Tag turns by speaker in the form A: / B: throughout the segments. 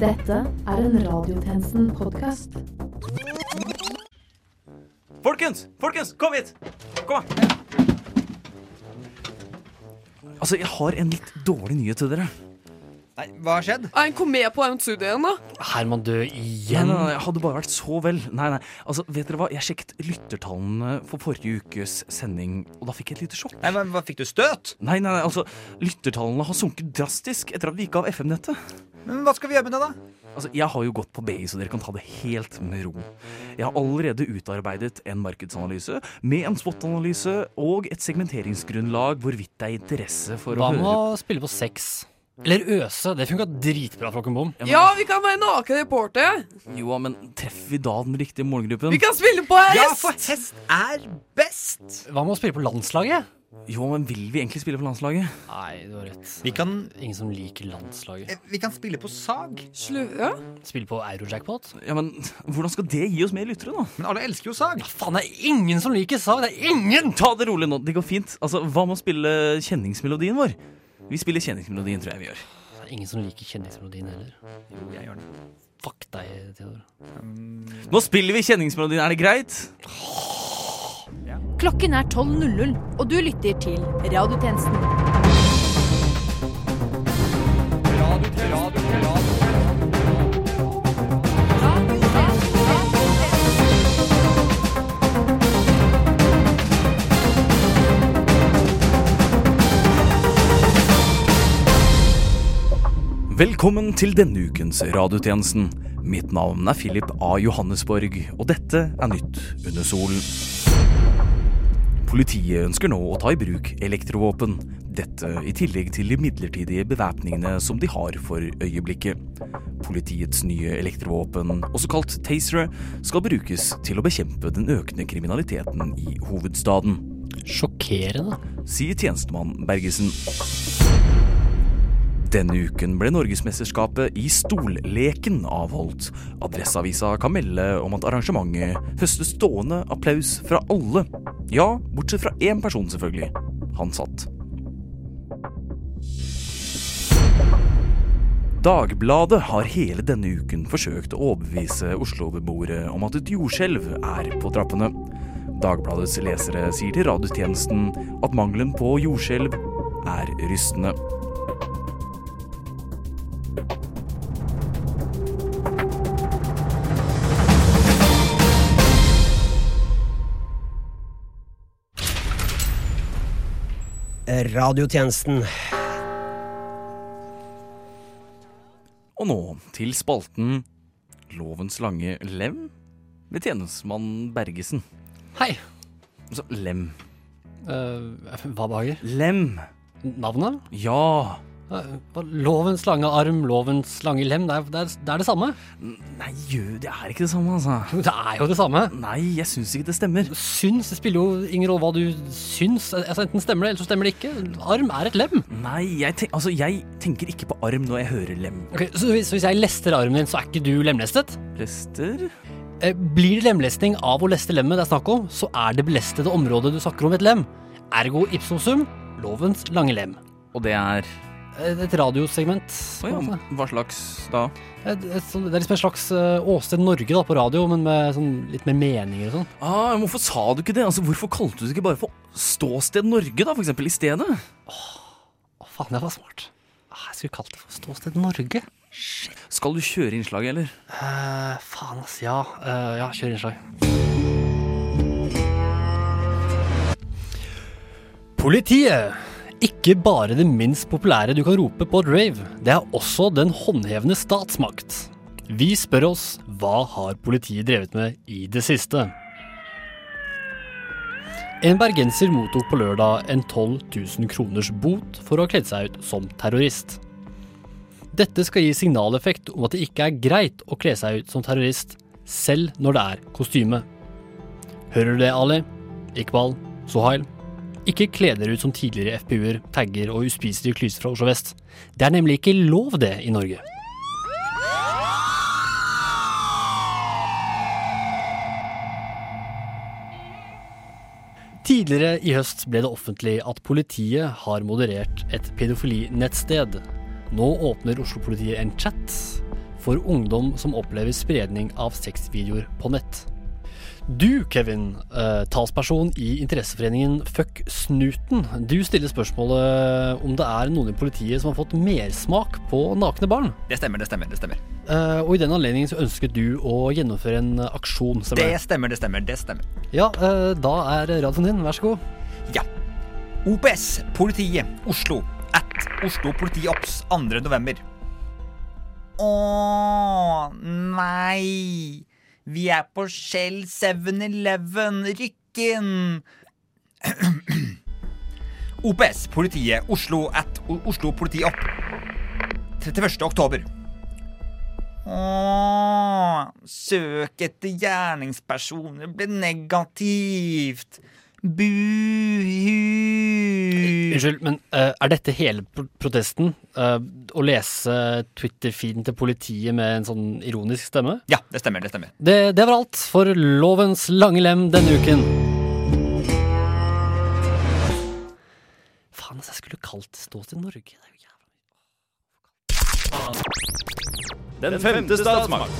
A: Dette er en Radiotjenesten-podkast.
B: Folkens! Folkens, kom hit! Kom da. Altså, jeg har en litt dårlig nyhet til dere.
C: Nei, hva har skjedd?
D: Han kom med på en igjen, da.
E: Herman dø igjen?
B: nei, nei, nei, jeg hadde bare vært så vel. Nei, nei, altså, vet dere hva? Jeg sjekket lyttertallene for forrige ukes sending, og da fikk jeg et lite sjokk.
C: Nei, men hva Fikk du støt?
B: Nei, nei, nei, altså, lyttertallene har sunket drastisk etter at vi gikk av FM-nettet.
C: Men Hva skal vi gjøre med det, da?
B: Altså, Jeg har jo gått på BI, så dere kan ta det helt med ro. Jeg har allerede utarbeidet en markedsanalyse med en spot-analyse og et segmenteringsgrunnlag hvorvidt det er interesse for
E: Hva
B: å
E: med å spille på sex? Eller øse? Det funka dritbra, Flokken Bom.
B: Ja,
D: Ja, vi kan være naken reportere.
B: Jo, men treffer vi da den riktige målgruppen?
D: Vi kan spille på hest.
C: Ja, for hest er best!
E: Hva med å spille på landslaget?
B: Jo, men vil vi egentlig spille på landslaget?
E: Nei, du har rett.
C: Vi kan,
E: Ingen som liker landslaget.
C: eh, vi kan spille på sag.
D: Slurve.
E: Spille på Eurojackpot?
B: Ja, men hvordan skal det gi oss mer lyttere, da?
C: Men alle elsker jo sag.
E: Ja, Faen, det er ingen som liker sag! Det er ingen!
B: Ta det rolig nå, det går fint. Altså, Hva med å spille kjenningsmelodien vår? Vi spiller kjenningsmelodien, tror jeg vi gjør.
E: Det er ingen som liker kjenningsmelodien heller.
C: Jo, jeg gjør det.
E: Fuck deg, Theodor.
B: Nå spiller vi kjenningsmelodien, er det greit?
A: Klokken er 12.00, og du lytter til Radiotjenesten.
B: Velkommen til denne ukens radiotjenesten. Mitt navn er Philip A. Johannesborg, og dette er Nytt under solen. Politiet ønsker nå å ta i bruk elektrovåpen. Dette i tillegg til de midlertidige bevæpningene som de har for øyeblikket. Politiets nye elektrovåpen, også kalt tasere, skal brukes til å bekjempe den økende kriminaliteten i hovedstaden,
E: Sjokkerende.
B: sier tjenestemann Bergesen. Denne uken ble Norgesmesterskapet i stolleken avholdt. Adresseavisa kan melde om at arrangementet høstet stående applaus fra alle. Ja, bortsett fra én person, selvfølgelig. Han satt. Dagbladet har hele denne uken forsøkt å overbevise Oslo-beboere om at et jordskjelv er på trappene. Dagbladets lesere sier til radiotjenesten at mangelen på jordskjelv er rystende.
F: Radiotjenesten.
B: Og nå til spalten Lovens lange lem ved tjenestemann Bergesen.
E: Hei.
B: Så lem.
E: Uh, hva behager?
B: Lem!
E: Navnet?
B: Ja!
E: Lovens lange arm, lovens lange lem. Det er det, er, det, er det samme.
B: Nei, det er ikke det samme, altså.
E: Det er jo det samme.
B: Nei, jeg syns ikke det stemmer.
E: Syns det spiller jo ingen rolle hva du syns. Altså, enten stemmer det, eller så stemmer det ikke. Arm er et lem.
B: Nei, jeg, ten altså, jeg tenker ikke på arm når jeg hører lem.
E: Ok, så, hvis, så hvis jeg lester armen din, så er ikke du lemlestet?
B: Lester?
E: Eh, Blir det lemlesting av å leste lemmet det er snakk om, så er det belestede området du snakker om et lem. Ergo ipsosum lovens lange lem.
B: Og det er
E: Et radiosegment. Oh,
B: ja, hva slags da?
E: Et, et, sånn- det er liksom et slags uh, Åsted Norge da, på radio, men med sånn, litt mer meninger og sånn.
B: Ah, hvorfor sa du ikke det? Altså, Hvorfor kalte du det ikke bare for Ståsted Norge, da, for eksempel, i stedet?
E: Å, faen, det var smart. Ah, jeg skulle kalt det for Ståsted Norge.
B: Skal du kjøre innslaget, eller?
E: Uh, faen, ass. Ja, Uh, ja kjør innslag. Politiet. Ikke bare det minst populære du kan rope på et rave, det er også den håndhevende statsmakt. Vi spør oss hva har politiet drevet med i det siste? En bergenser mottok på lørdag en 12 000 kroners bot for å ha kledd seg ut som terrorist. Dette skal gi signaleffekt om at det ikke er greit å kle seg ut som terrorist, selv når det er kostyme. Hører du det, Ali? Iqbal? Sohail? Ikke kle dere ut som tidligere FPU-er, tagger og uspiselige klyser fra Oslo vest. Det er nemlig ikke lov, det, i Norge. Tidligere i høst ble det offentlig at politiet har moderert et pedofilinettsted. Nå åpner Oslo-politiet en chat for ungdom som opplever spredning av sexvideoer på nett. Du, Kevin, eh, talsperson i interesseforeningen Fuck Snuten. Du stiller spørsmålet om det er noen i politiet som har fått mersmak på nakne barn.
C: Det stemmer, det stemmer. det stemmer
E: Eh, og i den anledning så ønsket du å gjennomføre en aksjon. stemmer
C: Det stemmer, det stemmer. det stemmer
E: Ja, eh, da er radioen din. Vær så god.
C: Ja. OPS, politiet, Oslo. At Oslo politiops 2. november. Å nei. Vi er på Shell 7-Eleven. Rykken. OPS, politiet, Oslo at Oslo politi opp. 31. oktober. Åh, søk etter gjerningspersoner ble negativt. Buhu.
E: Unnskyld, men uh, er dette hele pro protesten? Uh, å lese Twitter-feeden til politiet med en sånn ironisk stemme?
C: Ja, det stemmer. det stemmer
E: Det, det var alt for lovens lange lem denne uken. Faen, altså, jeg skulle kalt Stå Ståsted Norge. Det er jo jævla
B: Den femte statsmakt.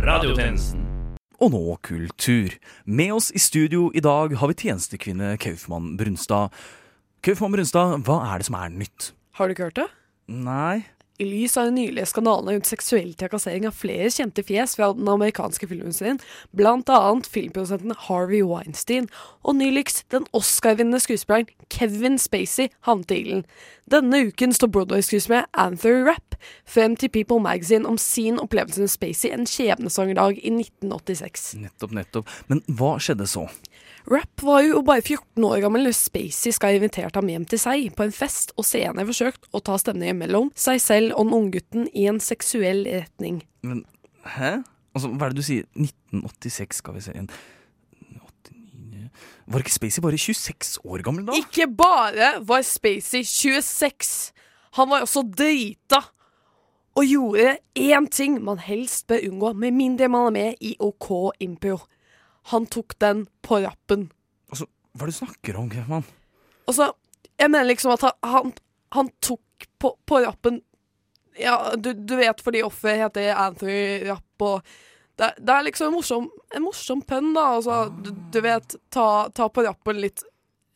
B: Radiotjenesten. Og nå kultur. Med oss i studio i dag har vi tjenestekvinne Kaufmann Brunstad. Kaufmann Brunstad, hva er det som er nytt?
D: Har du ikke hørt det?
B: Nei
D: I lys av de nylige skandalene rundt seksuell trakassering av flere kjente fjes fra den amerikanske filmindustrien, annet filmprodusenten Harvey Weinstein, og nyligst den Oscar-vinnende skuespilleren Kevin Spacey havnet i ilden. Denne uken står Broadway-skuespiller Anthony Rapp frem til People Magazine om sin opplevelse med Spacey en skjebnesanger dag i 1986.
B: Nettopp, nettopp. Men hva skjedde så?
D: Rapp var jo bare 14 år gammel når Spacey skal ha invitert ham hjem til seg på en fest, og senere forsøkt å ta stemningen mellom seg selv og den unggutten i en seksuell retning.
B: Men hæ? Altså, hva er det du sier? 1986, skal vi se. En 89 Var ikke Spacey bare 26 år gammel da?
D: Ikke bare var Spacey 26, han var også drita. Og gjorde én ting man helst bør unngå, med mindre man er med i OK Impro. Han tok den på rappen.
B: Altså, hva er det du snakker om, Kreftmann?
D: Altså, jeg mener liksom at han, han, tok på, på rappen Ja, du, du vet fordi offeret heter Anthony Rapp, og det, det er liksom en morsom, en morsom pønn, da. Altså, du, du vet, ta, ta på rappen litt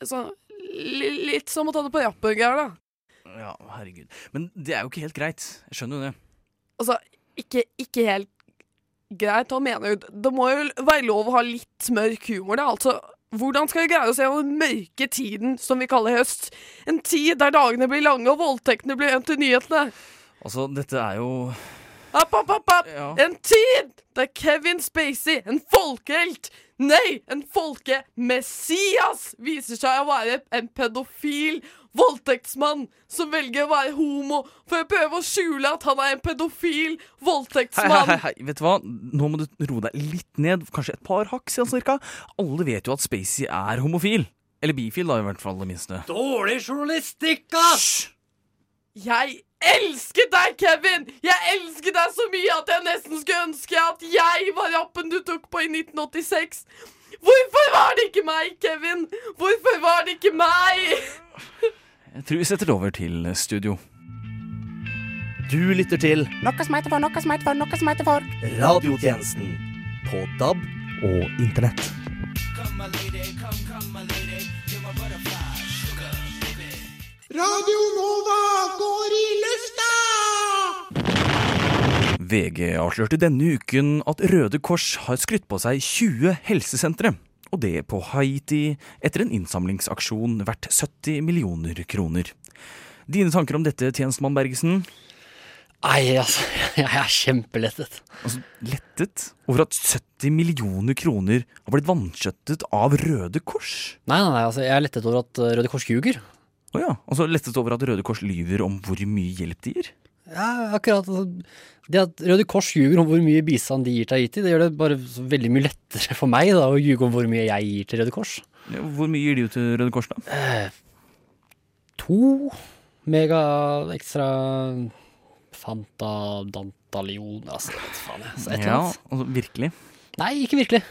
D: så, li, Litt som å ta det på rappen-greier, da.
B: Ja, herregud. Men det er jo ikke helt greit. Jeg skjønner jo det.
D: Altså, ikke, ikke helt greit. Han mener jo Det må jo være lov å ha litt mørk humor, da. Altså, hvordan skal vi greie å se den mørke tiden som vi kaller høst? En tid der dagene blir lange og voldtektene blir en til nyhetene.
B: Altså, dette er jo
D: App, app, app, app.
B: Ja.
D: En tid der Kevin Spacey, en folkehelt, nei, en folkemessias, viser seg å være en pedofil voldtektsmann som velger å være homo for å prøve å skjule at han er en pedofil
B: voldtektsmann. hei, hei, hei, vet du hva? Nå må du roe deg litt ned. Kanskje et par hakk, sier han cirka. Alle vet jo at Spacey er homofil. Eller bifil, da, i hvert fall det minste.
E: Dårlig journalistikk, ass!
D: Jeg elsker deg, Kevin! Jeg elsker deg så mye at jeg nesten skulle ønske at jeg var rappen du tok på i 1986. Hvorfor var det ikke meg, Kevin? Hvorfor var det ikke meg?
B: Jeg tror vi setter det over til studio. Du lytter til
F: Noe som heter for, noe som heter for, noe som heter for.
G: Radiotjenesten på DAB og internett.
F: Radio Nova går i lufta!
B: VG avslørte denne uken at Røde Kors har skrytt på seg 20 helsesentre. Og det på Haiti etter en innsamlingsaksjon verdt 70 millioner kroner. Dine tanker om dette, tjenestemann Bergesen?
E: Nei, altså, jeg er kjempelettet.
B: Altså, lettet over at 70 millioner kroner har blitt vanskjøttet av Røde Kors?
E: Nei, nei, nei, altså, jeg er lettet over at uh, Røde Kors ljuger.
B: Å ja, altså lettet over at Røde Kors lyver om hvor mye hjelp de gir?
E: Ja, akkurat. Altså, det at Røde Kors ljuger om hvor mye bistand de gir til Haiti, det gjør det bare veldig mye lettere for meg da, å ljuge om hvor mye jeg gir til Røde Kors.
B: Hvor mye gir de til Røde Kors, da?
E: To mega ekstra Fanta Dantalion Altså, faen jeg. Så et eller
B: Ja, altså virkelig.
E: Nei, ikke virkelig.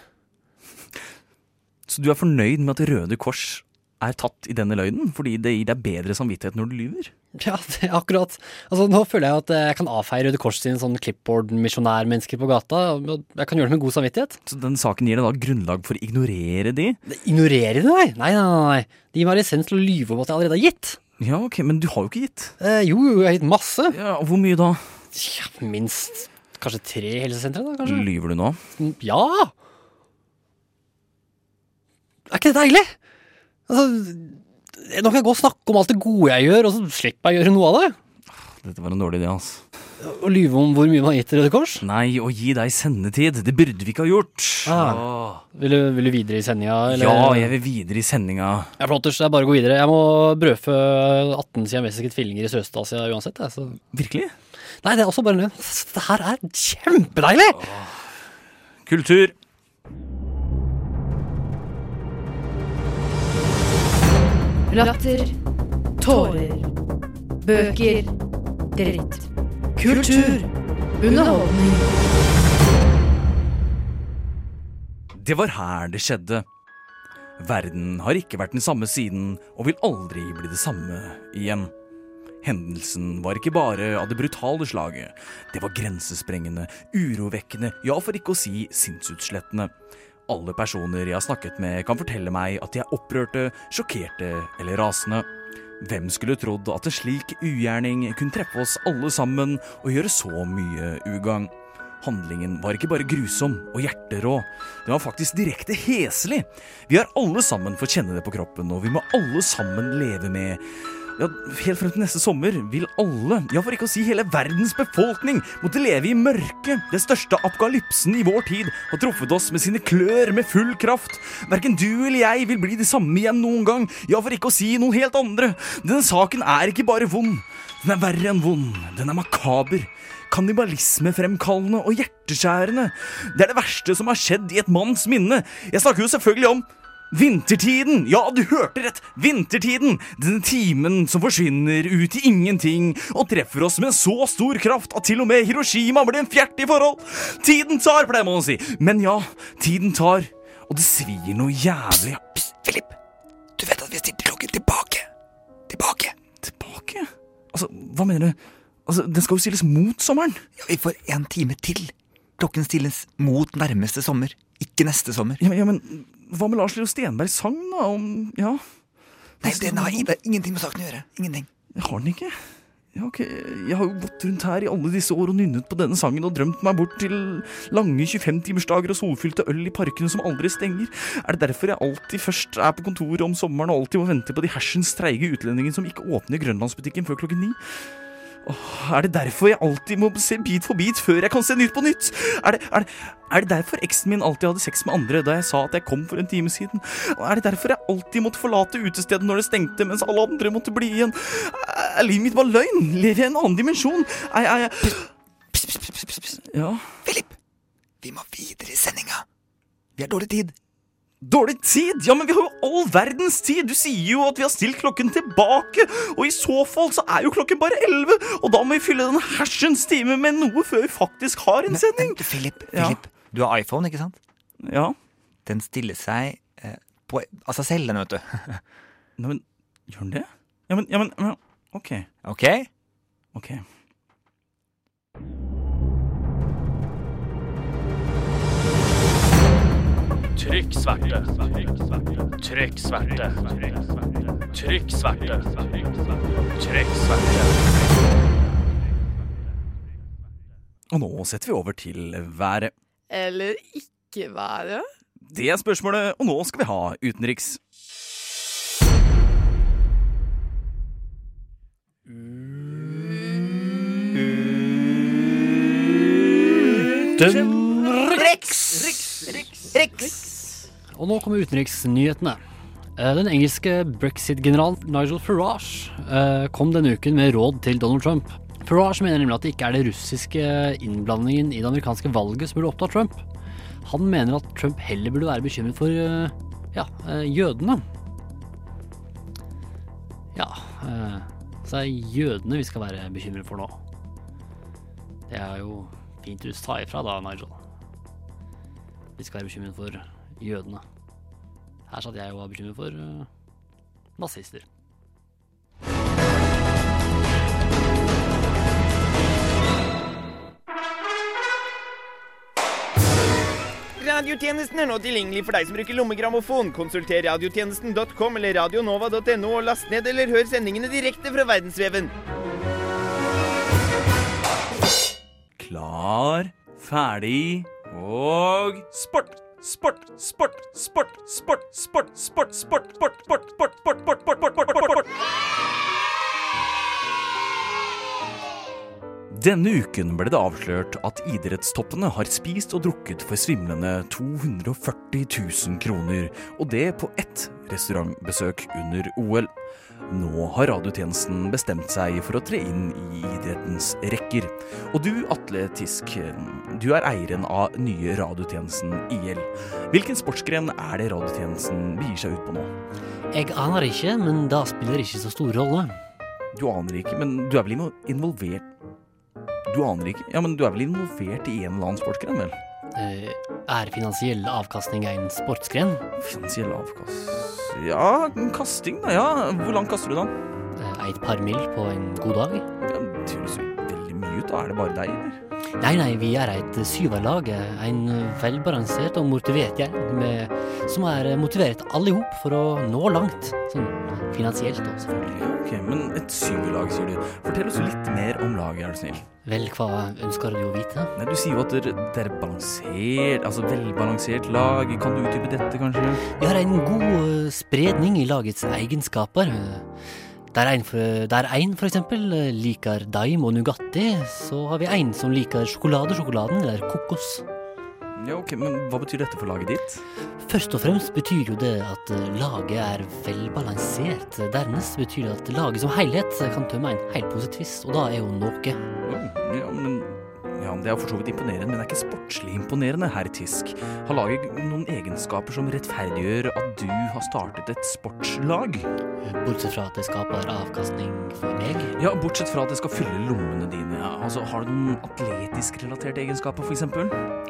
B: Så du er fornøyd med at Røde Kors er tatt i denne løgnen, fordi det gir deg bedre samvittighet når du lyver.
E: Ja, det er akkurat. Altså, nå føler jeg at jeg kan avfeie Røde Kors sine sånn clipboard-misjonærmennesker på gata. og Jeg kan gjøre det med god samvittighet.
B: Så den saken gir deg da grunnlag for å ignorere de?
E: Ignorere de? Nei, nei, nei. nei. De gir meg lisens til å lyve om at jeg allerede har gitt.
B: Ja, ok, men du har jo ikke gitt.
E: Eh, jo, jo, jeg har gitt masse.
B: Ja, Hvor mye da?
E: Ja, minst kanskje tre helsesentre, da, kanskje?
B: Lyver du nå?
E: Ja! Er ikke det deilig? Altså, nå kan jeg gå og snakke om alt det gode jeg gjør, og så slipper jeg å gjøre noe av det.
B: Dette var en dårlig idé, altså.
E: Å lyve om hvor mye man har gitt til Røde Kors?
B: Nei, å gi deg sendetid. Det burde vi ikke ha gjort.
E: Ah. Vil du, vil du videre i sendinga? eller?
B: Ja, jeg vil videre i sendinga.
E: Ja, flotters, det er bare å gå videre. Jeg må brødfø 18 siamesiske tvillinger i Sørøst-Asia uansett. Altså.
B: Virkelig?
E: Nei, det er også bare en løgn. Det her er kjempedeilig!
B: Kultur.
A: Latter. Tårer. Bøker. Dritt. Kultur. Underholdning.
B: Det var her det skjedde. Verden har ikke vært den samme siden, og vil aldri bli det samme igjen. Hendelsen var ikke bare av det brutale slaget. Det var grensesprengende, urovekkende, ja, for ikke å si sinnsutslettende. Alle personer jeg har snakket med, kan fortelle meg at de er opprørte, sjokkerte eller rasende. Hvem skulle trodd at en slik ugjerning kunne treffe oss alle sammen og gjøre så mye ugagn? Handlingen var ikke bare grusom og hjerterå, den var faktisk direkte heslig. Vi har alle sammen fått kjenne det på kroppen, og vi må alle sammen leve med ja, Helt frem til neste sommer vil alle, ja for ikke å si hele verdens befolkning, måtte leve i mørket. Den største apokalypsen i vår tid har truffet oss med sine klør med full kraft. Verken du eller jeg vil bli de samme igjen noen gang, ja for ikke å si noen helt andre. Denne saken er ikke bare vond, den er verre enn vond. Den er makaber. Kannibalismefremkallende og hjerteskjærende. Det er det verste som har skjedd i et manns minne. Jeg snakker jo selvfølgelig om Vintertiden! Ja, du hørte rett! Vintertiden! Denne timen som forsvinner ut i ingenting og treffer oss med så stor kraft at til og med Hiroshima blir en fjert i forhold. Tiden tar, pleier man å si. Men ja, tiden tar. Og det svir noe jævlig.
C: Psst, Philip. Du vet at vi stilte klokken tilbake. Tilbake.
B: Tilbake? Altså, hva mener du? Altså, Den skal jo stilles mot sommeren.
C: Ja, Vi får en time til. Klokken stilles mot nærmeste sommer, ikke neste sommer.
B: Ja, men- ja, men hva med Lars Leo Stenbergs sang, da? Om Ja.
C: Nei, den har ingenting med saken å gjøre. Ingenting.
B: Har den ikke? Ja, ok. Jeg har jo gått rundt her i alle disse år og nynnet på denne sangen og drømt meg bort til lange 25-timersdager og solfylte øl i parkene som aldri stenger. Er det derfor jeg alltid først er på kontoret om sommeren og alltid må vente på de hersens treige utlendingene som ikke åpner Grønlandsbutikken før klokken ni? Åh, er det derfor jeg alltid må se Bit for bit før jeg kan se Nytt på Nytt? Er det, er det, er det derfor eksen min alltid hadde sex med andre da jeg sa at jeg kom for en time siden? Er det derfor jeg alltid måtte forlate utestedet når det stengte, mens alle andre måtte bli igjen? Er livet mitt bare løgn? Lever jeg i en annen dimensjon? Er, er jeg
C: Pss, pss, psst, psst, psst.
B: Ja,
C: Philip, vi må videre i sendinga. Vi har dårlig tid.
B: Dårlig tid? Ja, men vi har jo all verdens tid! Du sier jo at vi har stilt klokken tilbake, og i så fall så er jo klokken bare elleve, og da må vi fylle den hersens time med noe før vi faktisk har en
C: Men,
B: sending.
C: men Philip,
B: Ja.
C: Philip, du har iPhone, ikke sant?
B: Ja,
C: Den stiller seg eh, på, av seg selv, den, vet du.
B: Neimen, gjør den det? Ja, men, ja, men, men OK.
C: Ok?
B: ok.
H: Trykk sverte. Trykk sverte. Trykk sverte. Trykk sverte.
B: Og nå setter vi over til været.
D: Eller ikke været.
B: Det er spørsmålet, og nå skal vi ha utenriks. utenriks.
E: Og nå kommer utenriksnyhetene. Eh, Den engelske brexit-generalen Nigel Farage eh, kom denne uken med råd til Donald Trump. Farage mener nemlig at det ikke er det russiske innblandingen i det amerikanske valget som burde oppta Trump. Han mener at Trump heller burde være bekymret for eh, ja, jødene. Ja, så er jødene vi skal være bekymret for nå. Det er jo fint du sa ifra da, Nigel. Vi skal være bekymret for jødene. Her satt jeg og var bekymret for eh, nazister.
I: Radiotjenesten er nå tilgjengelig for deg som bruker lommegrammofon. Konsulter radiotjenesten.com eller radionova.no og last ned eller hør sendingene direkte fra verdensveven.
B: Klar, ferdig og sport! Sport, sport, sport, sport, sport, sport, sport, sport, sport, sport, sport, sport, sport, sport, sport, sport, Denne uken ble det avslørt at idrettstoppene har spist og drukket for svimlende 240 000 kroner, og det på ett restaurantbesøk under OL. Nå har radiotjenesten bestemt seg for å tre inn i idrettens rekker. Og du, Atle Tisk, du er eieren av nye radiotjenesten IL. Hvilken sportsgren er det radiotjenesten begir seg ut på nå?
E: Jeg aner ikke, men det spiller ikke så stor rolle.
B: Du aner ikke, men du er vel involvert Du aner ikke? Ja, men du er vel involvert i en eller annen sportsgren, vel?
E: Eh, Er finansiell avkastning en sportsgren?
B: Finansiell avkast... Ja, kasting, da. Ja. Hvor langt kaster du, da?
E: Eh, Et par mil på en god dag?
B: Ja, det høres jo veldig mye ut. da. Er det bare deg, eller?
E: Nei, nei, vi er et syverlag. En velbalansert og motivert gjeng med, som er motivert alle i hop for å nå langt. Sånn finansielt, og selvfølgelig.
B: Ok, Men et syverlag, sier du. Fortell oss litt mer om laget, er du snill.
E: Vel, hva ønsker du å vite?
B: Nei, Du sier jo at dere, dere er balansert, altså velbalansert lag. Kan du utdype dette, kanskje?
E: Vi har en god eh, spredning i lagets egenskaper. Der en, for, der en for eksempel eh, liker Daim og Nugatti, så har vi en som liker sjokolade, sjokoladen eller kokos.
B: Ja, ok, Men hva betyr dette for laget ditt?
E: Først og fremst betyr jo det at eh, laget er velbalansert. Dernest betyr det at laget som helhet kan tømme en hel pose twist, og da er jo noe.
B: Ja, men ja, Det er for så vidt imponerende, men det er ikke sportslig imponerende, herr Tisk. Har laget noen egenskaper som rettferdiggjør at du har startet et sportslag?
E: Bortsett fra at det skaper avkastning for meg.
B: Ja, Bortsett fra at det skal fylle lommene dine. Ja. Altså, Har du noen atletisk relaterte egenskaper, f.eks.?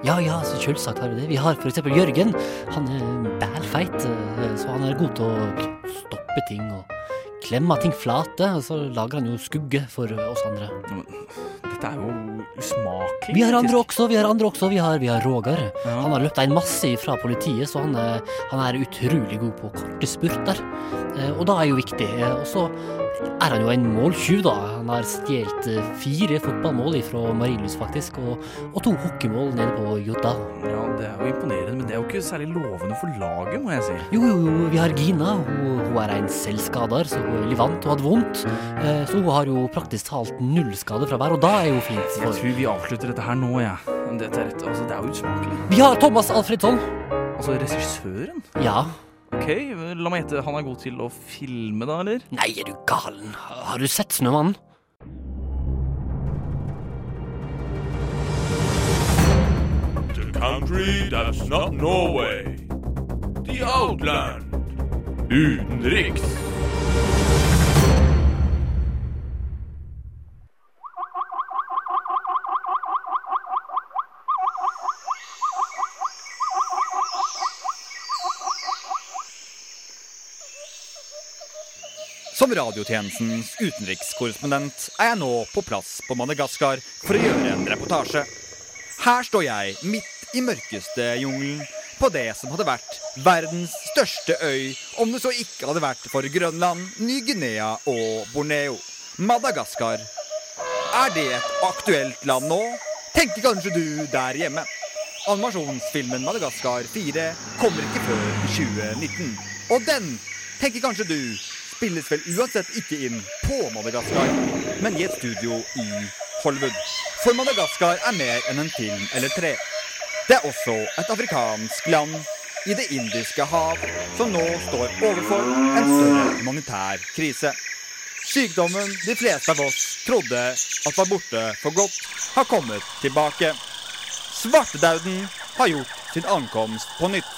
E: Ja, ja, så selvsagt har vi det. Vi har eksempel Jørgen. Han er bælfeit, eh, så han er god til å stoppe ting og klemme ting flate. Og så lager han jo skugge for oss andre.
B: Dette er jo usmakelig.
E: Vi har andre også, vi har andre også. Vi har, vi har Roger.
B: Ja.
E: Han har løpt en masse fra politiet, så han, han er utrolig god på korte spurter. Eh, Og da er jo viktig. Eh, Og så er han jo en måltyv, da. Han har stjålet eh, fire fotballmål fra Marienlyst, faktisk, og, og to hockeymål nede på Jodda.
B: Ja, Det er jo imponerende, men det er jo ikke særlig lovende for laget, må jeg si.
E: Jo, jo, jo, vi har Gina. Hun, hun er en selvskader, så hun er veldig vant. Hun hadde vondt. Eh, Så hun har jo praktisk talt null skade fra hver, og da er jo fint. For...
B: Jeg tror vi avslutter dette her nå, jeg. Ja. Dette er rett, altså, det er jo usmakelig.
E: Vi har Thomas Alfredsson.
B: Altså, regissøren?
E: Ja.
B: Ok, la meg gjette, han er god til å filme, da, eller?
E: Nei, er du galen? Har du sett Snømannen?
J: The country that's not Norway. The Outland. Utenriks.
C: Som radiotjenestens utenrikskorrespondent er jeg nå på plass på Madagaskar for å gjøre en reportasje. Her står jeg midt i mørkeste jungelen på det som hadde vært verdens største øy om det så ikke hadde vært for Grønland, Ny-Guinea og Borneo. Madagaskar. Er det et aktuelt land nå? Tenker kanskje du der hjemme. Animasjonsfilmen Madagaskar 4 kommer ikke før 2019. Og den, tenker kanskje du, spilles vel uansett ikke inn på Madagaskar, men i et studio i Hollywood. For Madagaskar er mer enn en film eller tre. Det er også et afrikansk land i Det indiske hav som nå står overfor en større humanitær krise. Sykdommen de fleste av oss trodde at var borte for godt, har kommet tilbake. Svartedauden har gjort sin ankomst på nytt.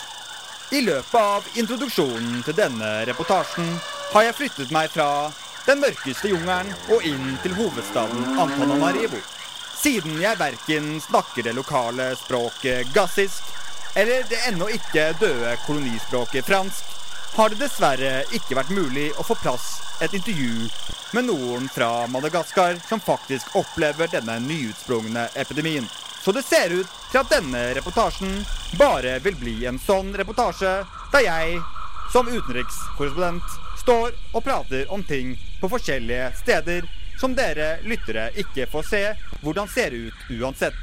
C: I løpet av introduksjonen til denne reportasjen har jeg flyttet meg fra den mørkeste jungelen og inn til hovedstaden Antananarivo. Siden jeg verken snakker det lokale språket gassisk eller det ennå ikke døde kolonispråket fransk, har det dessverre ikke vært mulig å få plass et intervju med noen fra Madagaskar som faktisk opplever denne nyutsprungne epidemien. Så det ser ut til at denne reportasjen bare vil bli en sånn reportasje der jeg, som utenrikskorrespondent, står og prater om ting på forskjellige steder som dere lyttere ikke får se hvordan ser ut uansett.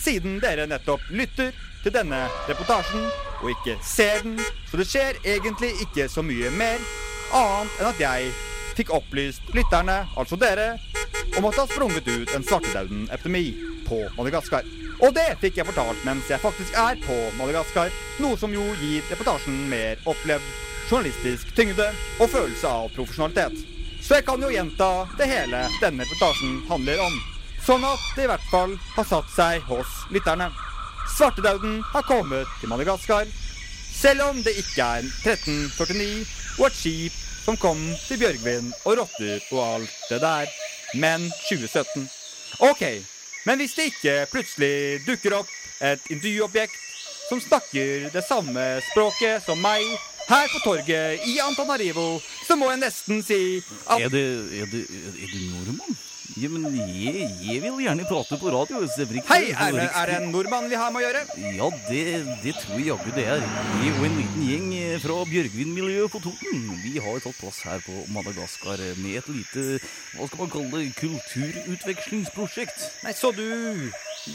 C: Siden dere nettopp lytter til denne reportasjen og ikke ser den, så det skjer egentlig ikke så mye mer annet enn at jeg fikk opplyst lytterne, altså dere, om at det har sprunget ut en svartedauden-epidemi på Madagaskar. Og det fikk jeg fortalt mens jeg faktisk er på Madagaskar, noe som jo gir reportasjen mer opplevd journalistisk tyngde og følelse av profesjonalitet. Så jeg kan jo gjenta det hele denne reportasjen handler om. Sånn at det i hvert fall har satt seg hos lytterne. Svartedauden har kommet til Madagaskar, selv om det ikke er 1349 og et skip som kom til Bjørgvin og rotter og alt det der, men 2017. Ok, men hvis det ikke plutselig dukker opp et intervjuobjekt som snakker det samme språket som meg her på torget i Antanarivo, så må jeg nesten si at
B: Er det, er det, er du nordmann? Ja, men jeg, jeg vil gjerne prate på radio. Sevrik.
C: Hei, er det, er det en nordmann vi har med å gjøre?
B: Ja, det, det tror jeg jaggu det er. Vi og en liten gjeng eh, fra Bjørgvin-miljøet på Toten. Vi har tatt plass her på Madagaskar med et lite, hva skal man kalle det, kulturutvekslingsprosjekt.
C: Nei, så du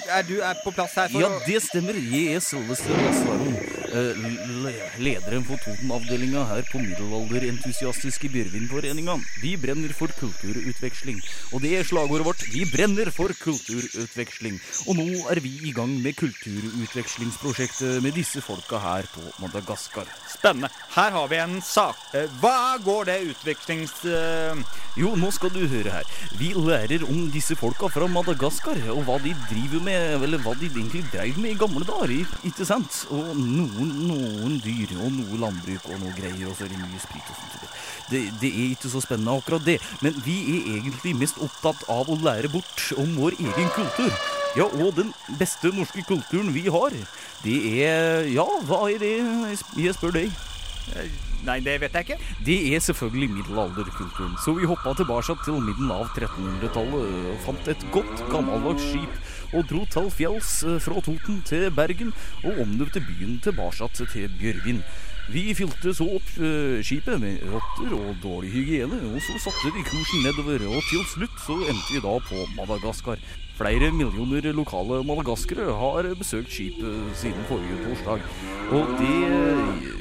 C: Er du er på plass her for
B: Ja,
C: å
B: det stemmer. Jeg er eh, le- Lederen for Toten-avdelinga her på Middelalderentusiastiske Bjørvinforeninga. Vi brenner for kulturutveksling. Og det er slagordet vårt. Vi brenner for kulturutveksling. Og nå er vi i gang med kulturutvekslingsprosjektet med disse folka her på Madagaskar.
C: Spennende. Her har vi en sak. Eh, Hva går det utvekslings... eh,
B: Jo, nå skal du høre her. Vi lærer om disse folka fra Madagaskar, og hva de driver med, eller hva de egentlig dreiv med i gamle dager, ikke sant? Og noen, noen dyr, og noe landbruk, og noe greier, og så er det mye sprit og sånt. Det, det er ikke så spennende akkurat det, men vi er egentlig mest opptatt av å lære bort om vår egen kultur. Ja, og den beste norske kulturen vi har, det er, ja, hva er det? Jeg spør deg.
C: Nei, det vet jeg ikke.
B: Det er selvfølgelig middelalderkulturen. Så vi hoppa tilbake til midten av 1300-tallet og fant et godt, gammeldags skip og dro til fjells eh, fra Toten til Bergen og omdøpte byen tilbake til Bjørvin. Vi fylte så opp eh, skipet med rotter og dårlig hygiene, og så satte vi kursen nedover, og til slutt så endte vi da på Madagaskar. Flere millioner lokale madagaskere har besøkt skipet siden forrige torsdag. Og de,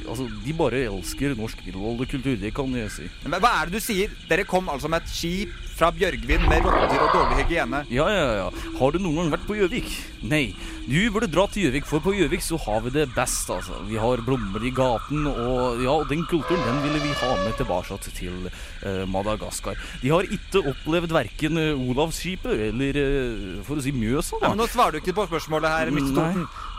B: altså, de bare elsker norsk middelalderkultur, det kan jeg si.
C: Men hva er det du sier? Dere kom altså med et skip fra Bjørgvin med rotter og dårlig hygiene.
B: Ja, ja, ja. Har du noen gang vært på Gjøvik? Nei. Du burde dra til Gjøvik, for på Gjøvik så har vi det best, altså. Vi har blomster i gaten, og ja, den kulturen den ville vi ha med tilbake til eh, Madagaskar. De har ikke opplevd verken eh, Olavsskipet eller, eh, for å si, Mjøsa,
C: Ja,
B: da.
C: men nå svarer du ikke på spørsmålet her.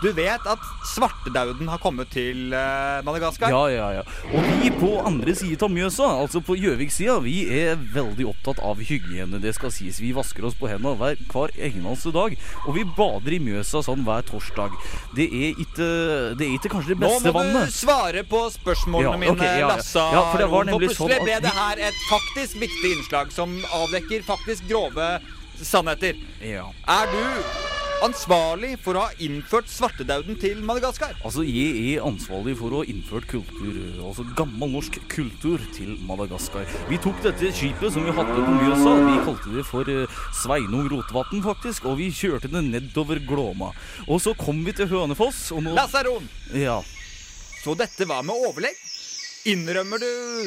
C: Du vet at svartedauden har kommet til eh, Madagaskar?
B: Ja, ja, ja. Og vi på andre siden av Mjøsa, altså på Gjøvik-sida, vi er veldig opptatt av hygiene. Det skal sies. Vi vasker oss på hendene hver, hver eneste dag. Og vi bader i Mjøsa sånn hver torsdag. Det er ikke, det er ikke kanskje det
C: Nå må
B: vannet.
C: du svare på spørsmålene
B: Ja,
C: mine,
B: okay, ja, ja.
C: Lassa.
B: Ja, for det var nemlig
C: plutselig
B: sånn at
C: ble det her et faktisk viktig innslag som avdekker faktisk grove sannheter.
B: Ja.
C: Er du ansvarlig for å ha innført svartedauden til Madagaskar?
B: Altså, jeg er ansvarlig for å ha innført kultur, altså gammel norsk kultur, til Madagaskar. Vi tok dette skipet som vi hadde på Mjøsa, vi kalte det for eh, Sveinung Rotevatn, faktisk, og vi kjørte det nedover Glåma. Og så kom vi til Hønefoss, og nå
C: Lasaron!
B: Ja.
C: så dette var med overlegg? Innrømmer du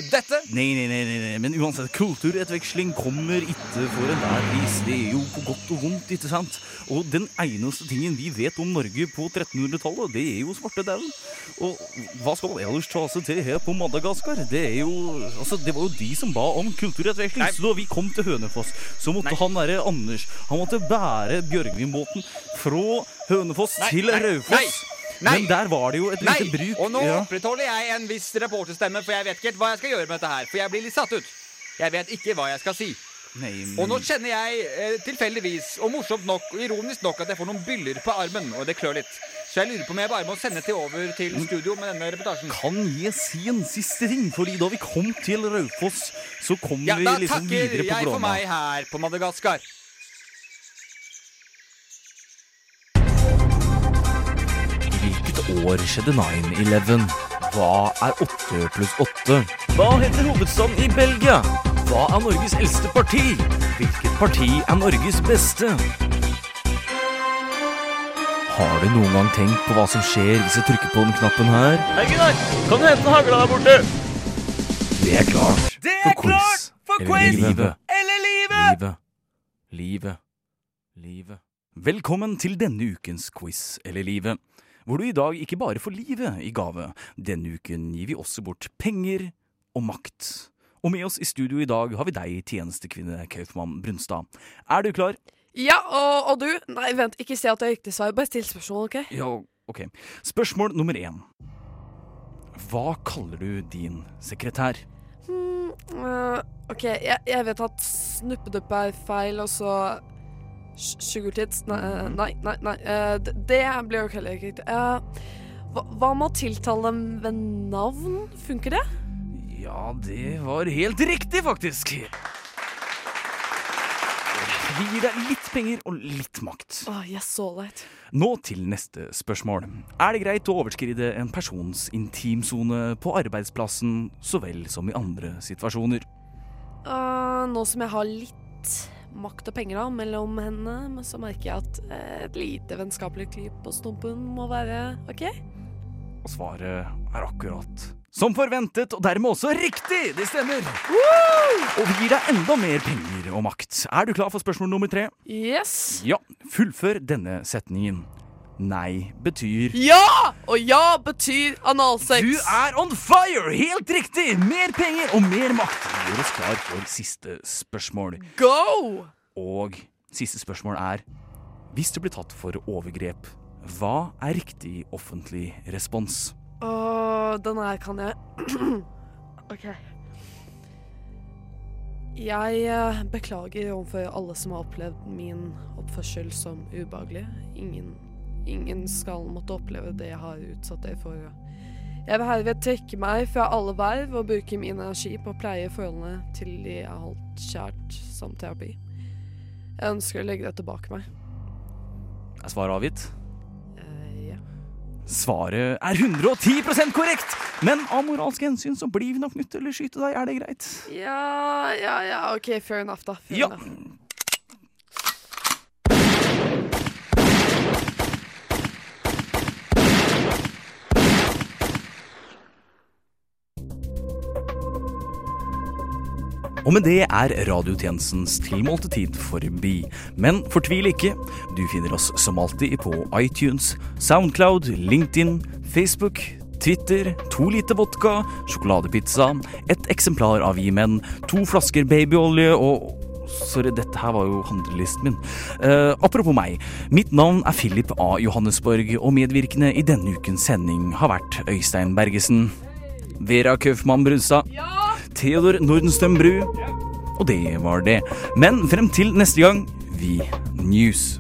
C: dette?
B: Nei, nei, nei, nei, men uansett, kulturutveksling kommer ikke for enhver pris. Det er jo på godt og vondt, ikke sant? Og den eneste tingen vi vet om Norge på 1300-tallet, det er jo svartedauden. Og hva skal ellers ta seg til her på Madagaskar? Det er jo Altså, det var jo de som ba om kulturutveksling.
C: Nei.
B: Så da vi kom til Hønefoss, så måtte
C: Nei.
B: han derre Anders Han måtte bære Bjørgvinbåten fra Hønefoss
C: Nei,
B: til Raufoss.
C: Nei.
B: Men der var det jo et
C: Nei!
B: lite bruk.
C: Og nå
B: Ja.
C: opprettholder jeg en viss reporterstemme, for jeg vet ikke helt hva jeg skal gjøre med dette her. For jeg blir litt satt ut. Jeg vet ikke hva jeg skal si.
B: Nei, men...
C: Og nå kjenner jeg eh, tilfeldigvis, og morsomt nok, og ironisk nok, at jeg får noen byller på armen, og det klør litt. Så Så jeg lurer på om jeg bare må sende til over til studio med denne reportasjen.
B: Kan jeg si en siste ting? Fordi da vi kom til Raufoss, så kom
C: Ja,
B: vi liksom videre på Glåma.
C: Ja, da takker jeg for meg her på Madagaskar.
B: År skjedde 9-11? Hva er 8 pluss 8? Hva heter hovedstaden i Belgia? Hva er Norges eldste parti? Hvilket parti er Norges beste? Har du noen gang tenkt på hva som skjer hvis jeg trykker på den knappen her?
H: Hei, Gunnar! Kan du hente en hagle der borte?
B: Det er klart
H: Det er
B: for quiz. eller livet.
H: Eller livet!
B: Livet. Livet. Livet. Velkommen til denne ukens quiz eller livet, hvor du i dag ikke bare får livet i gave. Denne uken gir vi også bort penger og makt. Og med oss i studio i dag har vi deg, tjenestekvinne Kaufmann Brunstad. Er du klar?
D: Ja, og, og du? Nei, vent, ikke si at det er riktig svar. Bare still spørsmål, OK?
B: Ja, ok. Spørsmål nummer én. Hva kaller du din sekretær?
D: Mm, uh, OK, jeg, jeg vet at snuppedupp er feil, og så sh- Sugar tits Nei, nei, nei. nei øh, det blir jo heller ikke riktig. Eh, hva, hva med å tiltale dem ved navn? Funker det?
B: Ja, det var helt riktig, faktisk. Vi gir deg litt penger og litt makt.
D: Åh, yes, så right.
B: Nå til neste spørsmål. Er det greit å overskride en persons intimsone på arbeidsplassen så vel som i andre situasjoner?
D: Uh, nå som jeg har litt makt og penger da, mellom hendene, men så merker jeg at eh, et lite vennskapelig klyp på stumpen må være OK?
B: Og svaret er akkurat som forventet, og dermed også riktig! Det stemmer! Og vi gir deg enda mer penger og makt. Er du klar for spørsmål nummer tre?
D: Yes!
B: Ja, fullfør denne setningen. Nei betyr
D: Ja! Og ja betyr analsex.
B: Du er on fire! Helt riktig! Mer penger og mer makt. Gjør oss klar for siste spørsmål.
D: Go!
B: Og siste spørsmål er Hvis du blir tatt for overgrep, hva er riktig offentlig respons?
D: Åh, den her kan jeg OK. Jeg eh, beklager overfor alle som har opplevd min oppførsel som ubehagelig. Ingen, ingen skal måtte oppleve det jeg har utsatt dere for. Jeg vil herved trekke meg fra alle verv og bruke min energi på å pleie forholdene til de jeg har holdt kjært som terapi. Jeg ønsker å legge det tilbake meg.
B: Er svaret avgitt?
D: Eh, ja.
B: Svaret er 110% korrekt! Men av moralske hensyn så blir vi nok nødt til å skyte deg. Er det greit?
D: Ja, ja, ja, OK, fair enough, da. Fair
B: Ja.
D: enough.
B: Og med det er radiotjenestens tilmålte tid forbi. Men fortvil ikke. Du finner oss som alltid på iTunes, Soundcloud, LinkedIn, Facebook, Twitter, to liter vodka, sjokoladepizza, et eksemplar av Vi menn, to flasker babyolje og Sorry, dette her var jo handlelisten min. Eh, apropos meg. Mitt navn er Philip A. Johannesborg, og medvirkende i denne ukens sending har vært Øystein Bergesen, Vera Kaufmann Brunstad, Theodor Nordenstøm Bru. Og det var det. Men frem til neste gang, vi news.